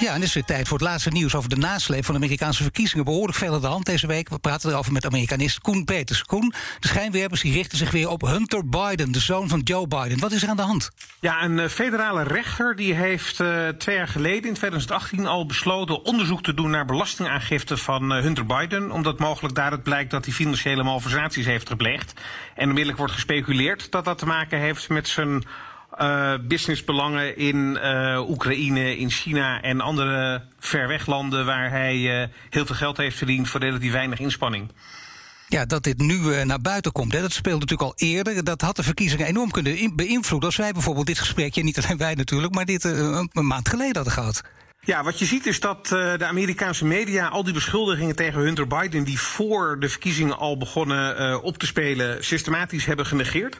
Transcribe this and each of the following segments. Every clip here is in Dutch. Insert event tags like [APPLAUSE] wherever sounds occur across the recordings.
Ja, en het is weer tijd voor het laatste nieuws over de nasleep van de Amerikaanse verkiezingen. Behoorlijk veel aan de hand deze week. We praten erover met Amerikanist Koen Peters. Koen, de schijnwerpers die richten zich weer op Hunter Biden, de zoon van Joe Biden. Wat is er aan de hand? Ja, een eh, federale rechter die heeft uh, twee jaar geleden, in 2018, al besloten onderzoek te doen naar belastingaangifte van uh, Hunter Biden. Omdat mogelijk daaruit blijkt dat hij financiële malversaties heeft gepleegd. En onmiddellijk wordt gespeculeerd dat dat te maken heeft met zijn uh, businessbelangen in uh, Oekraïne, in China en andere verweglanden waar hij uh, heel veel geld heeft verdiend voor relatief weinig inspanning. Ja, dat dit nu naar buiten komt, hè, dat speelde natuurlijk al eerder. Dat had de verkiezingen enorm kunnen beïnvloeden. Als wij bijvoorbeeld dit gesprekje, niet alleen wij natuurlijk, maar dit een maand geleden hadden gehad. Ja, wat je ziet is dat uh, de Amerikaanse media al die beschuldigingen tegen Hunter Biden, die voor de verkiezingen al begonnen uh, op te spelen, systematisch hebben genegeerd.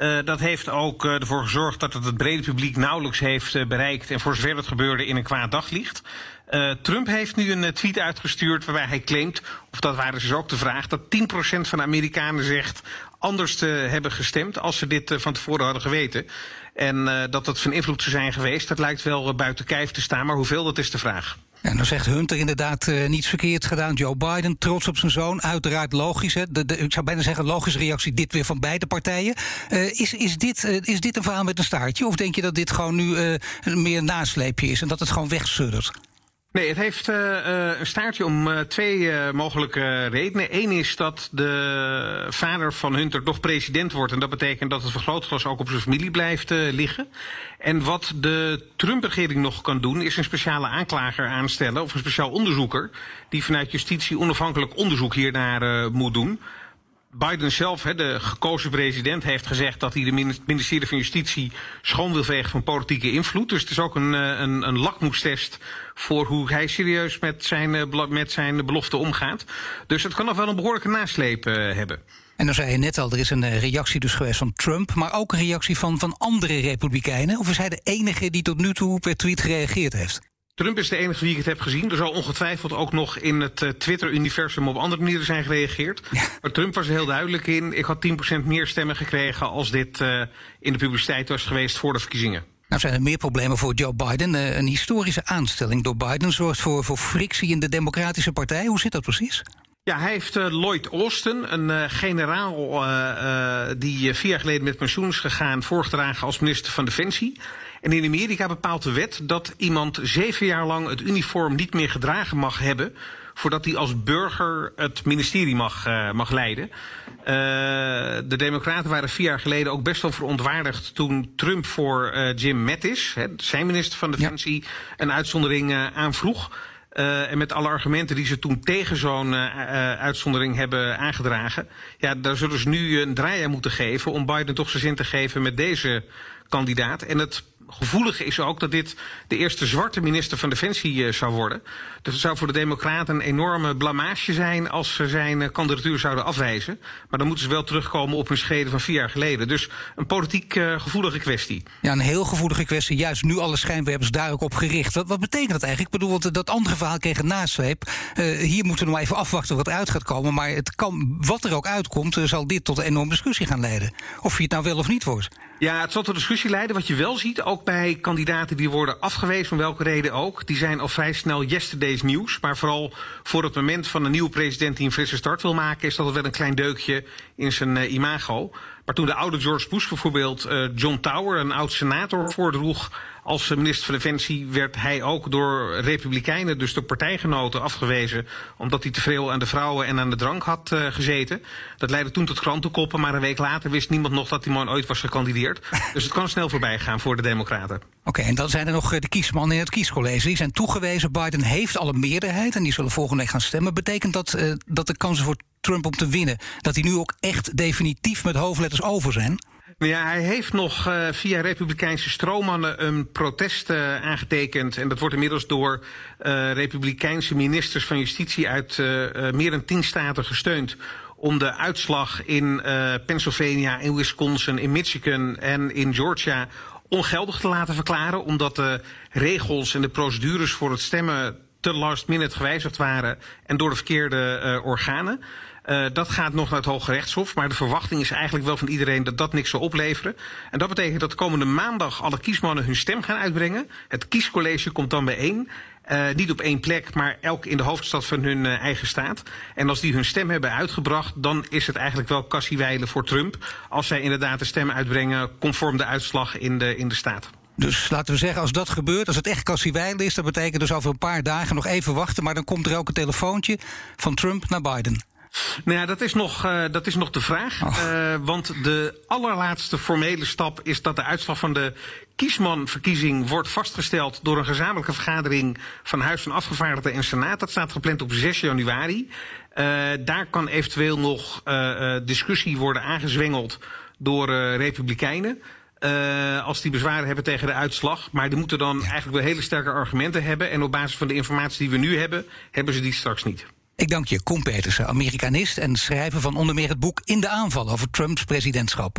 Uh, dat heeft ook ervoor gezorgd dat het het brede publiek nauwelijks heeft bereikt en voor zover het gebeurde in een kwaad daglicht. Trump heeft nu een tweet uitgestuurd waarbij hij claimt, of dat waren dus ook de vraag, dat 10% van de Amerikanen zegt anders te hebben gestemd als ze dit van tevoren hadden geweten. En dat het van invloed zou zijn geweest, dat lijkt wel buiten kijf te staan, maar hoeveel, dat is de vraag. En dan zegt Hunter inderdaad uh, niets verkeerd gedaan. Joe Biden, trots op zijn zoon. Uiteraard logisch. Hè? Ik zou bijna zeggen, logische reactie. Dit weer van beide partijen. Is, is, dit, is dit een verhaal met een staartje? Of denk je dat dit gewoon nu meer een nasleepje is en dat het gewoon wegsuddert? Nee, het heeft uh, een staartje om uh, twee uh, mogelijke redenen. Eén is dat de vader van Hunter toch president wordt. En dat betekent dat het vergrootglas ook op zijn familie blijft liggen. En wat de Trump-regering nog kan doen, is een speciale aanklager aanstellen. Of een speciaal onderzoeker. Die vanuit justitie onafhankelijk onderzoek hiernaar moet doen. Biden zelf, de gekozen president, heeft gezegd dat hij de ministerie van Justitie schoon wil vegen van politieke invloed. Dus het is ook een, een, een lakmoestest voor hoe hij serieus met zijn, met zijn belofte omgaat. Dus het kan nog wel een behoorlijke nasleep hebben. En dan zei je net al, er is een reactie dus geweest van Trump, maar ook een reactie van, van andere republikeinen. Of is hij de enige die tot nu toe per tweet gereageerd heeft? Trump is de enige wie ik het heb gezien. Er zal ongetwijfeld ook nog in het uh, Twitter-universum op andere manieren zijn gereageerd. Ja. Maar Trump was er heel duidelijk in. Ik had 10% meer stemmen gekregen als dit uh, in de publiciteit was geweest voor de verkiezingen. Nou zijn er meer problemen voor Joe Biden. Uh, een historische aanstelling door Biden zorgt voor, voor frictie in de Democratische Partij. Hoe zit dat precies? Ja, hij heeft uh, Lloyd Austin, een uh, generaal uh, die vier jaar geleden met pensioen is gegaan, voorgedragen als minister van Defensie. En in Amerika bepaalt de wet dat iemand zeven jaar lang het uniform niet meer gedragen mag hebben voordat hij als burger het ministerie mag, uh, mag leiden. Uh, de Democraten waren vier jaar geleden ook best wel verontwaardigd toen Trump voor uh, Jim Mattis, hè, zijn minister van Defensie, ja. een uitzondering aanvroeg. Uh, en met alle argumenten die ze toen tegen zo'n uh, uitzondering hebben aangedragen. Ja, daar zullen ze nu een draai aan moeten geven om Biden toch zijn zin te geven met deze kandidaat. En het gevoelige is ook dat dit de eerste zwarte minister van Defensie uh, zou worden. Dus het zou voor de Democraten een enorme blamage zijn als ze zijn uh, kandidatuur zouden afwijzen. Maar dan moeten ze wel terugkomen op hun scheden van vier jaar geleden. Dus een politiek uh, gevoelige kwestie. Ja, een heel gevoelige kwestie. Juist nu alle schijnwerpers daar ook op gericht. Wat, wat betekent dat eigenlijk? Ik bedoel, want dat andere verhaal kreeg een nasleep. hier moeten we nog even afwachten wat eruit gaat komen. Maar het kan, wat er ook uitkomt, zal dit tot een enorme discussie gaan leiden. Of je het nou wel of niet wordt. Ja, het zal tot discussie leiden. Wat je wel ziet, ook bij kandidaten die worden afgewezen, om welke reden ook, die zijn al vrij snel yesterday's nieuws. Maar vooral voor het moment van een nieuwe president die een frisse start wil maken, is dat wel een klein deukje in zijn uh, imago. Maar toen de oude George Bush bijvoorbeeld uh, John Tower, een oud senator, voordroeg als minister van Defensie werd hij ook door republikeinen, dus door partijgenoten, afgewezen. Omdat hij te veel aan de vrouwen en aan de drank had uh, gezeten. Dat leidde toen tot krantenkoppen, maar een week later wist niemand nog dat die man ooit was gekandideerd. [LAUGHS] dus het kan snel voorbij gaan voor de Democraten. Oké, okay, en dan zijn er nog de kiesmannen in het kiescollege. Die zijn toegewezen. Biden heeft al een meerderheid en die zullen volgende week gaan stemmen. Betekent dat uh, dat de kansen voor Trump om te winnen, dat die nu ook echt definitief met hoofdletters over zijn? Ja, hij heeft nog uh, via Republikeinse stroommannen een protest uh, aangetekend. En dat wordt inmiddels door uh, Republikeinse ministers van Justitie uit meer dan tien staten gesteund om de uitslag in Pennsylvania, in Wisconsin, in Michigan en in Georgia ongeldig te laten verklaren, omdat de regels en de procedures voor het stemmen te last minute gewijzigd waren en door de verkeerde uh, organen. Uh, dat gaat nog naar het Hoge Rechtshof. Maar de verwachting is eigenlijk wel van iedereen dat dat niks zal opleveren. En dat betekent dat komende maandag alle kiesmannen hun stem gaan uitbrengen. Het kiescollege komt dan bijeen. Uh, niet op één plek, maar elk in de hoofdstad van hun eigen staat. En als die hun stem hebben uitgebracht, dan is het eigenlijk wel kassiewijlen voor Trump. Als zij inderdaad de stem uitbrengen conform de uitslag in de, in de staat. Dus laten we zeggen, als dat gebeurt, als het echt kassiewijlen is, dat betekent dus over een paar dagen nog even wachten. Maar dan komt er ook een telefoontje van Trump naar Biden. Nou ja, dat is nog, uh, dat is nog de vraag. Uh, want de allerlaatste formele stap is dat de uitslag van de kiesmanverkiezing wordt vastgesteld door een gezamenlijke vergadering van Huis van Afgevaardigden en Senaat. Dat staat gepland op 6 januari. Uh, daar kan eventueel nog discussie worden aangezwengeld door Republikeinen. Uh, als die bezwaren hebben tegen de uitslag. Maar die moeten dan eigenlijk wel hele sterke argumenten hebben. En op basis van de informatie die we nu hebben, hebben ze die straks niet. Ik dank je, Koen Petersen, Amerikanist en schrijver van onder meer het boek In de aanval over Trumps presidentschap.